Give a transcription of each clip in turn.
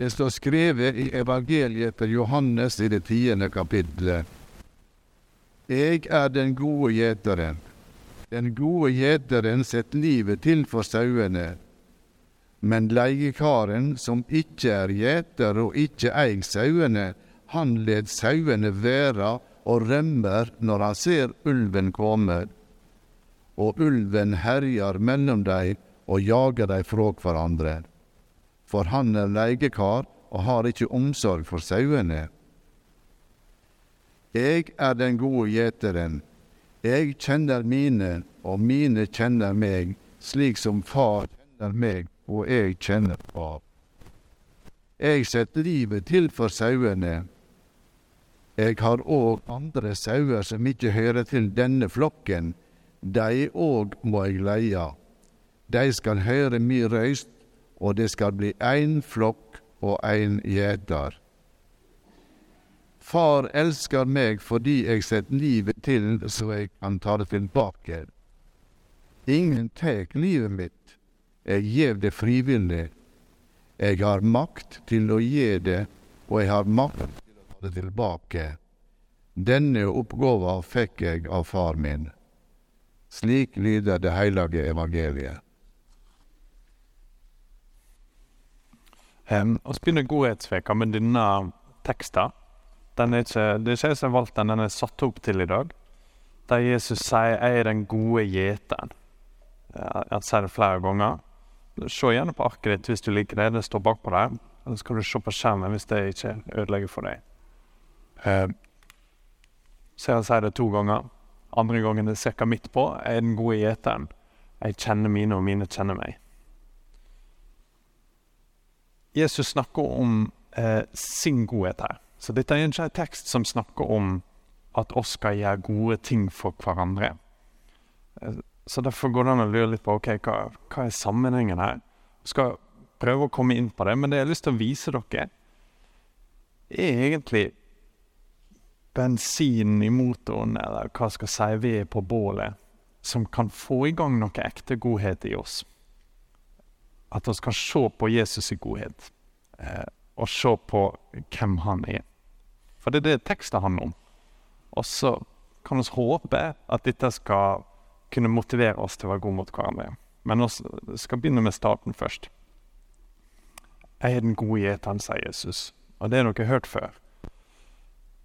Det står skrevet i evangeliet til Johannes i det tiende kapittelet. Jeg er den gode gjeteren. Den gode gjeteren setter livet til for sauene. Men leiekaren, som ikke er gjeter og ikke eier sauene, han let sauene være og rømmer når han ser ulven komme. Og ulven herjer mellom dem og jager dem fra hverandre. For han er leiekar og har ikke omsorg for sauene. Jeg er den gode gjeteren. Jeg kjenner mine, og mine kjenner meg, slik som far kjenner meg, og jeg kjenner far. Jeg setter livet til for sauene. Jeg har òg andre sauer som ikke hører til denne flokken. De òg må jeg leie. De skal høre mi røyst, og det skal bli én flokk og én gjeter. Far elsker meg fordi jeg setter livet til så jeg kan ta det tilbake. Ingen tek livet mitt, jeg gjev det frivillig. Jeg har makt til å gi det, og jeg har makt til å ta det tilbake. Denne oppgåva fikk jeg av far min. Slik lyder det hellige evangeliet. Um, og så begynner godhetsveka med denne teksten. Den er ikke, det er ikke jeg som har valgt den, den er satt opp til i dag. Der Jesus sier 'Jeg er den gode gjeteren'. Han sier det flere ganger. Se gjerne på arket ditt hvis du liker det. Det står bakpå der. Eller så kan du se på skjermen hvis det ikke ødelegger for deg. Så han sier det to ganger. Andre gangen er ca. midt på. 'Jeg er den gode gjeteren'. Jeg kjenner mine, og mine kjenner meg. Jesus snakker om eh, sin godhet her. Så dette er ikke en tekst som snakker om at oss skal gjøre gode ting for hverandre. Eh, så derfor går det an å lure litt på ok, hva, hva er sammenhengen her. Jeg skal prøve å komme inn på det, men det jeg har lyst til å vise dere, er egentlig bensinen i motoren, eller hva skal jeg si, ved på bålet, som kan få i gang noe ekte godhet i oss. At vi kan se på Jesus' i godhet, eh, og se på hvem han er. For det er det teksten handler om. Og så kan vi håpe at dette skal kunne motivere oss til å være gode mot hverandre. Men vi skal begynne med starten først. Jeg er den gode gjeteren, sier Jesus. Og det har dere hørt før.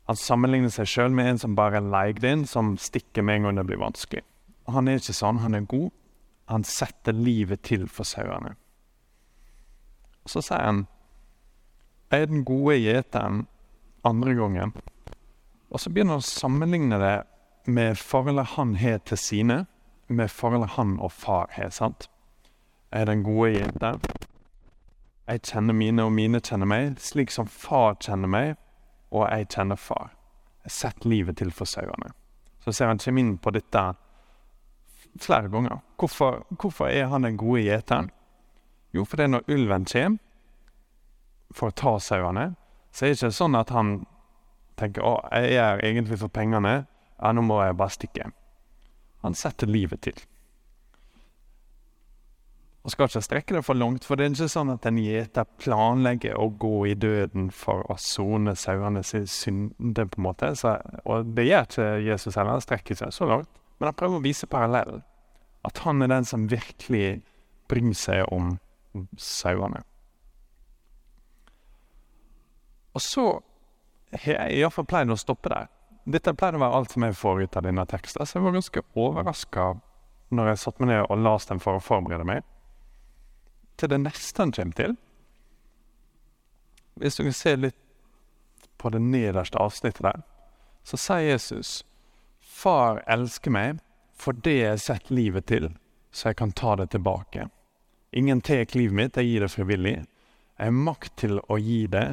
Han sammenligner seg sjøl med en som bare er leid inn, som stikker med en gang det blir vanskelig. Han er ikke sånn. Han er god. Han setter livet til for sauene. Så sier han jeg er den gode gjeteren andre gangen. Og så begynner han å sammenligne det med forholdet han har til sine, med forholdet han og far har. sant? Jeg er den gode gjeteren. Jeg kjenner mine, og mine kjenner meg, slik som far kjenner meg, og jeg kjenner far. Jeg setter livet til for sauene. Så ser han kommer inn på dette flere ganger. Hvorfor, hvorfor er han den gode gjeteren? Jo, for det er når ulven kommer for å ta sauene, så er det ikke sånn at han tenker å, jeg er egentlig for pengene, ja, nå må jeg bare stikke. Han setter livet til. Og skal ikke strekke det for langt, for det er ikke sånn at en gjeter planlegger å gå i døden for å sone sauene sine synde, på en måte. Så, og det gjør ikke Jesus heller, han strekker seg så langt. Men han prøver å vise parallellen. At han er den som virkelig bryr seg om sauene. Og så har jeg iallfall pleid å stoppe der. Dette pleide å være alt som jeg får ut av denne teksten, så jeg var ganske overraska når jeg satte meg ned og leste den for å forberede meg, til det neste han kommer til. Hvis dere ser litt på det nederste avsnittet der, så sier Jesus Far elsker meg fordi jeg setter livet til, så jeg kan ta det tilbake. Ingen tar livet mitt, jeg gir det frivillig. Jeg har makt til å gi det,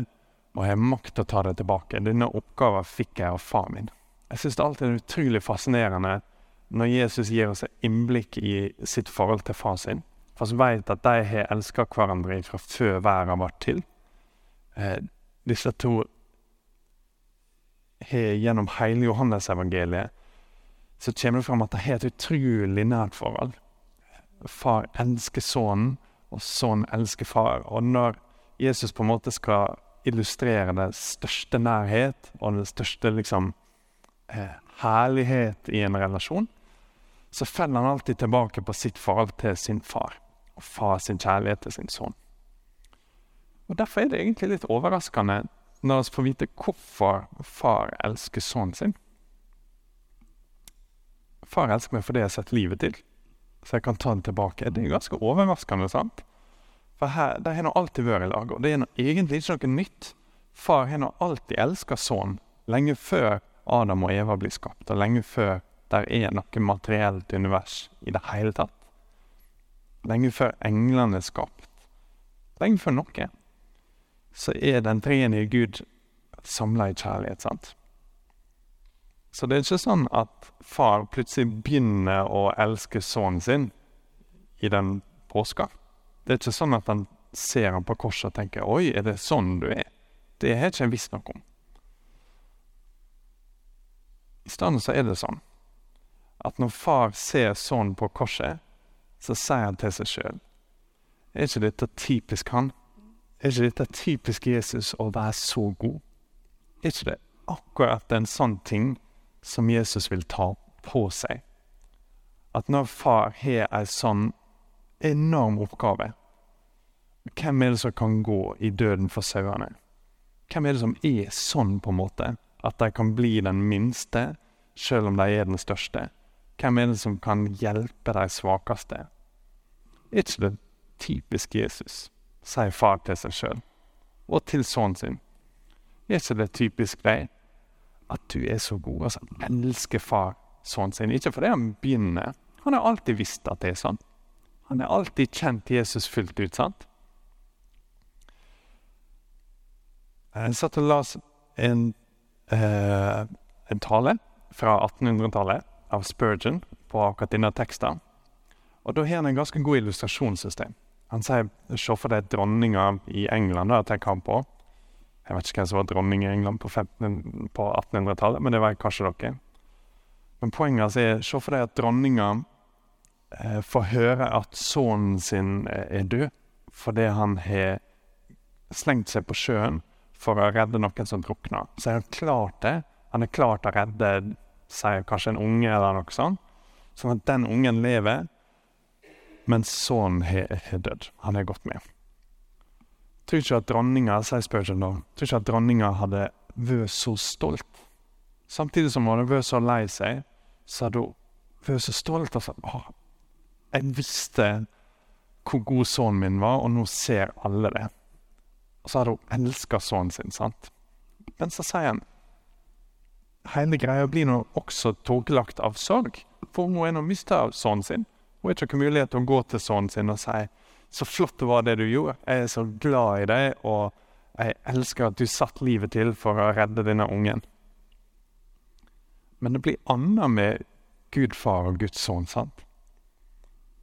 og jeg har makt til å ta det tilbake. Denne oppgaven fikk jeg av far min. Jeg syns det alltid er utrolig fascinerende når Jesus gir oss innblikk i sitt forhold til far sin. For vi vet at de har elska hverandre fra før verden ble til. Eh, disse to har gjennom hele Johannes-evangeliet så kommer det fram at de har et utrolig nært forhold. Far elsker sønnen, og sønnen elsker far. Og når Jesus på en måte skal illustrere det største nærhet og det største liksom eh, herlighet i en relasjon, så faller han alltid tilbake på sitt forhold til sin far. Og far sin kjærlighet til sin sønn. Og Derfor er det egentlig litt overraskende når vi får vite hvorfor far elsker sønnen sin. Far elsker meg fordi jeg har sett livet til, så jeg kan ta det tilbake. Det er ganske overraskende, sant? For her, de har nå alltid vært i lag, og det er egentlig ikke noe nytt. Far har nå alltid elska sønnen, lenge før Adam og Eva blir skapt, og lenge før der er noe materielt univers i det hele tatt. Lenge før englene er skapt, lenge før noe, så er den treenige Gud samla i kjærlighet, sant? Så det er ikke sånn at far plutselig begynner å elske sønnen sin i den påska. Det er ikke sånn at han ser ham på korset og tenker 'oi, er det sånn du er'? Det har ikke jeg visst noe om. I stedet så er det sånn at når far ser sønnen på korset, så sier han til seg sjøl Er ikke dette typisk han? Er ikke dette typisk Jesus å være så god? Er ikke det akkurat en sånn ting som Jesus vil ta på seg? At når far har ei sånn enorm oppgave. Hvem er det som kan gå i døden for sauene? Hvem er det som er sånn, på en måte, at de kan bli den minste, selv om de er den største? Hvem er det som kan hjelpe de svakeste? Er ikke det typisk Jesus, sier far til seg sjøl, og til sønnen sin. Er ikke det typisk deg, at du er så god, altså elsker far sånn sin? Ikke fordi han begynner, han har alltid visst at det er sånn. Han har alltid kjent Jesus fullt ut, sant? Jeg satt og las en, eh, en tale fra 1800-tallet av Spurgeon på akkurat denne teksten. Og Da har han en ganske god illustrasjonssystem. Han sier se for deg dronninga i England, da, tenker han på. Jeg vet ikke hvem som var dronning i England på, på 1800-tallet, men det var kanskje dere. Men poenget altså er se for deg at dronninga eh, får høre at sønnen sin eh, er død fordi han har slengt seg på sjøen for å redde noen som drukner. Så er han klart det. Han er klar til å redde sier kanskje en unge eller noe sånt. Sånn at den ungen lever, mens sønnen har dødd. Han er gått med. Tror ikke at dronninga sier Spurgeon da, tror ikke at dronninga hadde vært så stolt. Samtidig som hun hadde vært så lei seg, så hadde hun vært så stolt Altså, åh, jeg visste hvor god sønnen min var, og nå ser alle det. Og så hadde hun elska sønnen sin, sant. Men så sier han hele greia blir nå også tåkelagt av sorg. For hun er nå mista sønnen sin. Hun har ikke mulighet til å gå til sønnen sin og si 'Så flott det var det du gjorde. Jeg er så glad i deg, og jeg elsker at du satt livet til for å redde denne ungen'. Men det blir annet med Gud far og Guds sønn, sant?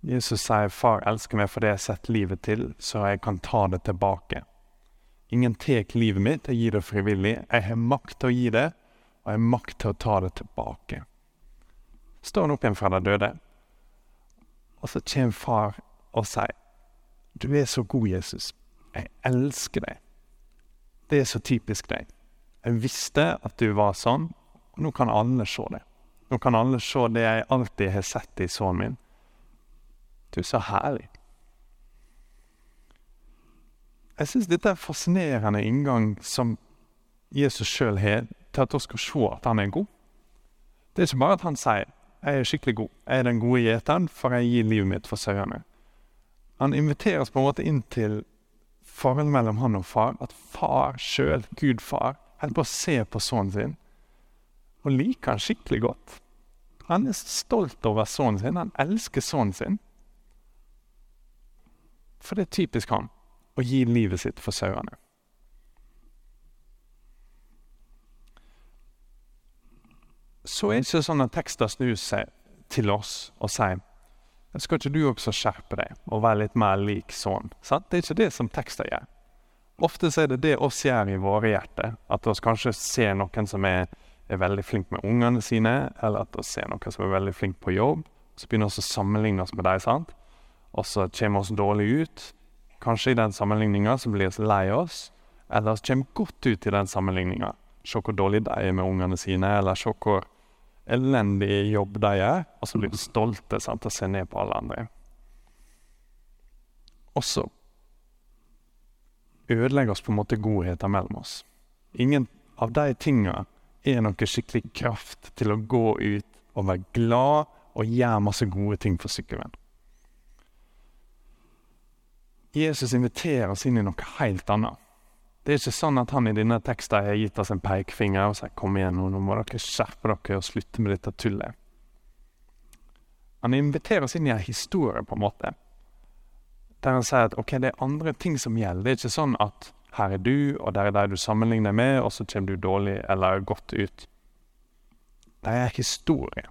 Jesus sier 'Far elsker meg fordi jeg har sett livet til, så jeg kan ta det tilbake'. Ingen tar livet mitt, jeg gir det frivillig. Jeg har makt til å gi det, og jeg har makt til å ta det tilbake. Står han opp igjen fra de døde, og så kommer far og sier, 'Du er så god, Jesus. Jeg elsker deg.' Det er så typisk deg. Jeg visste at du var sånn, og nå kan alle se det. Nå kan alle se det jeg alltid har sett i sønnen min du, er så herlig. Jeg syns dette er en fascinerende inngang som Jesus sjøl har til at vi skal se at han er god. Det er ikke bare at han sier 'jeg er skikkelig god', 'jeg er den gode gjeteren, for jeg gir livet mitt for sauene'. Han inviteres på en måte inn til forholdet mellom han og far. At far sjøl, Gud far, holder på å se på sønnen sin og liker han skikkelig godt. Han er stolt over sønnen sin, han elsker sønnen sin. For det er typisk han å gi livet sitt for sauene. Så er det ikke sånn at tekster snur seg til oss og sier skal ikke du også skjerpe deg og være litt mer lik sånn? Sant? Det er ikke det som tekster gjør. Ofte er det det oss gjør i våre hjerter. At vi kanskje ser noen som er, er veldig flink med ungene sine, eller at vi ser noen som er veldig flink på jobb. Så begynner vi å sammenligne oss med dem. sant? og så kommer vi oss dårlig ut. kanskje i den sammenligninga så blir vi lei oss, eller vi kommer godt ut i den sammenligninga. Se hvor dårlig de er med ungene sine, eller se hvor elendig jobb de gjør, og så blir vi stolte sant, og ser ned på alle andre. Og så ødelegger oss på en måte godheten mellom oss. Ingen av de tinga er noe skikkelig kraft til å gå ut og være glad og gjøre masse gode ting for sykkelvenn. Jesus inviterer oss inn i noe helt annet. Det er ikke sånn at han i denne teksten har gitt oss en pekefinger og sagt 'kom igjen, nå må dere skjerpe dere og slutte med dette tullet'. Han inviterer oss inn i en historie, på en måte. Der han sier at ok, det er andre ting som gjelder. Det er ikke sånn at her er du, og der er de du sammenligner med, og så kommer du dårlig eller godt ut. Det er historie.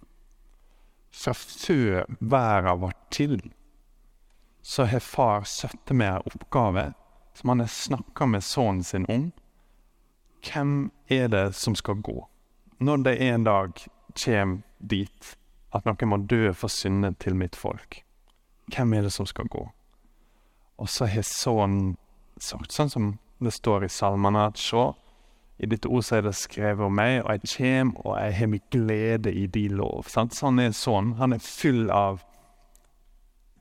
Fra før verden var til, så har far satt med en oppgave som han har snakka med sønnen sin om. Hvem er det som skal gå? Når det en dag kommer dit at noen må dø for syndet til mitt folk, hvem er det som skal gå? Og så har sønnen sagt, sånn som det står i salmene, at se, i ditt ord så er det skrevet om meg, og jeg kommer, og jeg har min glede i din lov. Sant? Så han er sønnen. Han er full av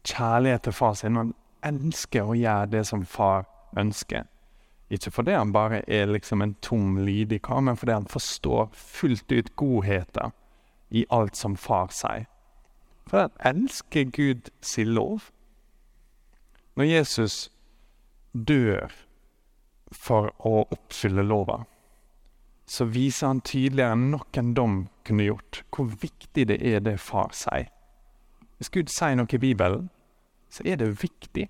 kjærlighet til far sin. Han elsker å gjøre det som far ønsker. Ikke fordi han bare er liksom en tom, lydig kar, men fordi han forstår fullt ut godheten i alt som far sier. For han elsker Gud sin lov. Når Jesus dør for å oppfylle lova, så viser han tydeligere enn noen dom kunne gjort, hvor viktig det er det far sier. Hvis Gud sier noe i Bibelen, så er det viktig.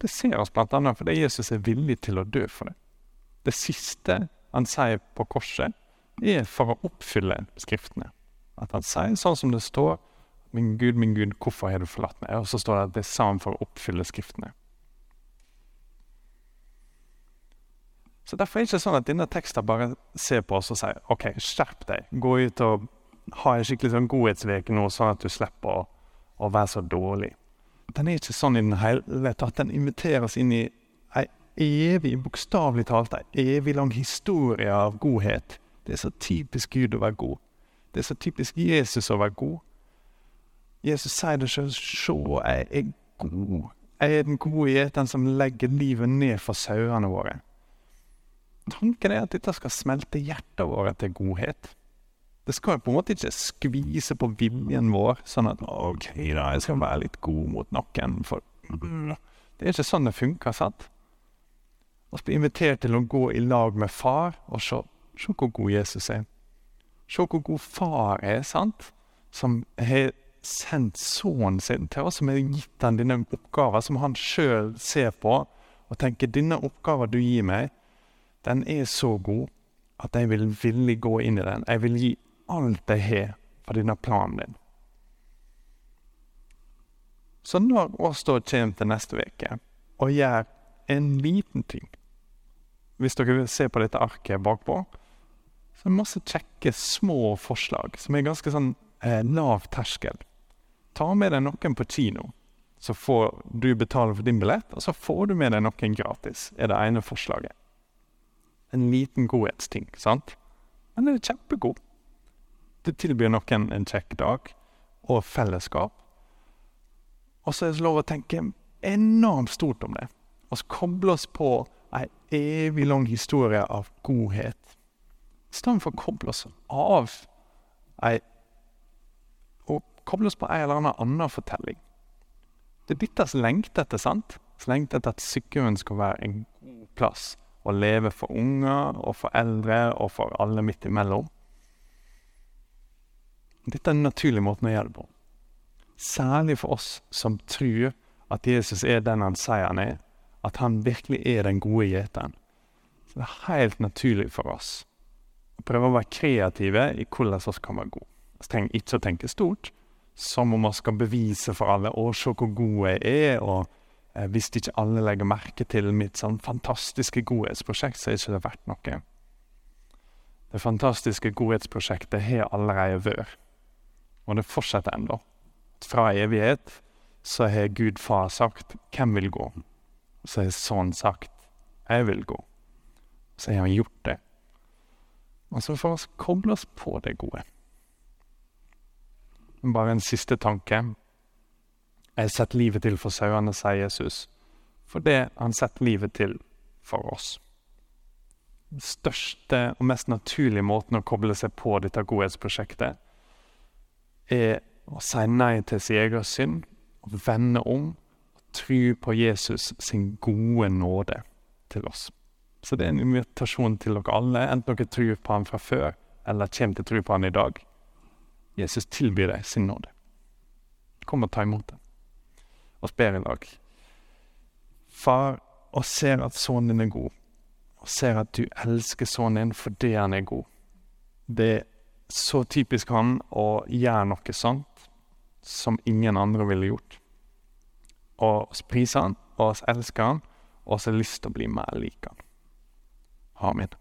Det ser oss bl.a. fordi Jesus er villig til å dø for det. Det siste han sier på korset, er for å oppfylle Skriftene. At han sier sånn som det står 'Min Gud, min Gud, hvorfor har du forlatt meg?' Og så står det at det sa han for å oppfylle Skriftene. Så Derfor er det ikke sånn at denne teksten bare ser på oss og sier 'OK, skjerp deg'. Gå ut og ha en skikkelig sånn godhetsveke nå, sånn at du slipper å, å være så dårlig den er ikke sånn i den hele tatt. Den inviterer oss inn i ei evig, bokstavelig talt, ei evig lang historie av godhet. Det er så typisk Gud å være god. Det er så typisk Jesus å være god. Jesus sier det sjøl. Se, jeg er god. Jeg er den gode gjeteren som legger livet ned for sauene våre. Tanken er at dette skal smelte hjertet vårt til godhet. Det skal på en måte ikke skvise på viljen vår, sånn at OK, da, jeg skal være litt god mot noen, for Det er ikke sånn det funker, sant? Vi blir invitert til å gå i lag med far og se, se hvor god Jesus er. Se hvor god far er, sant? Som har sendt sønnen sin til oss, som har gitt han denne oppgaven som han sjøl ser på og tenker denne oppgaven du gir meg, den er så god at jeg vil villig gå inn i den. Jeg vil gi alt jeg har for denne planen din. Så når oss da kommer til neste uke og gjør en liten ting Hvis dere vil se på dette arket bakpå, så er det masse kjekke, små forslag som er ganske sånn eh, lav terskel. Ta med deg noen på kino, så får du betale for din billett, og så får du med deg noen gratis, er det ene forslaget. En liten godhetsting, sant? Men den er kjempegod. Det tilbyr noen en kjekk dag og fellesskap. Og så er det lov å tenke enormt stort om det. Og så koble oss på ei evig lang historie av godhet. I stedet for å koble oss av ei Og koble oss på ei eller annen fortelling. Det er dette vi lengter etter, sant? Vi lengter etter at Sykkylven skal være en god plass å leve for unger og for eldre og for alle midt imellom. Dette er den naturlige måten å gjøre det på. Særlig for oss som tror at Jesus er den han sier han er, at han virkelig er den gode gjeteren. Så det er helt naturlig for oss å prøve å være kreative i hvordan vi kan være gode. Vi trenger ikke å tenke stort, som om vi skal bevise for alle å se hvor god jeg er, og eh, hvis ikke alle legger merke til mitt sånn fantastiske godhetsprosjekt, så er ikke det verdt noe. Det fantastiske godhetsprosjektet har allerede vært. Og det fortsetter ennå. Fra evighet så har Gud far sagt 'Hvem vil gå?' Så har sønnen sagt 'Jeg vil gå'. Så har han gjort det. Og så får vi koble oss på det gode. Bare en siste tanke. Jeg setter livet til for sauene, sier Jesus, fordi han setter livet til for oss. Den største og mest naturlige måten å koble seg på dette godhetsprosjektet er å si nei til sin egen synd, vende om og tro på Jesus sin gode nåde til oss. Så det er en invitasjon til dere alle, enten dere tror på ham fra før, eller kommer til å tro på ham i dag. Jesus tilbyr deg sin nåde. Kom og ta imot det. Og ber i dag. Far, og ser at sønnen din er god, og ser at du elsker sønnen din fordi han er god. Det er så typisk han å gjøre noe sånt som ingen andre ville gjort. Og oss priser han, og oss elsker han, og oss har lyst til å bli mer lik han. Amen.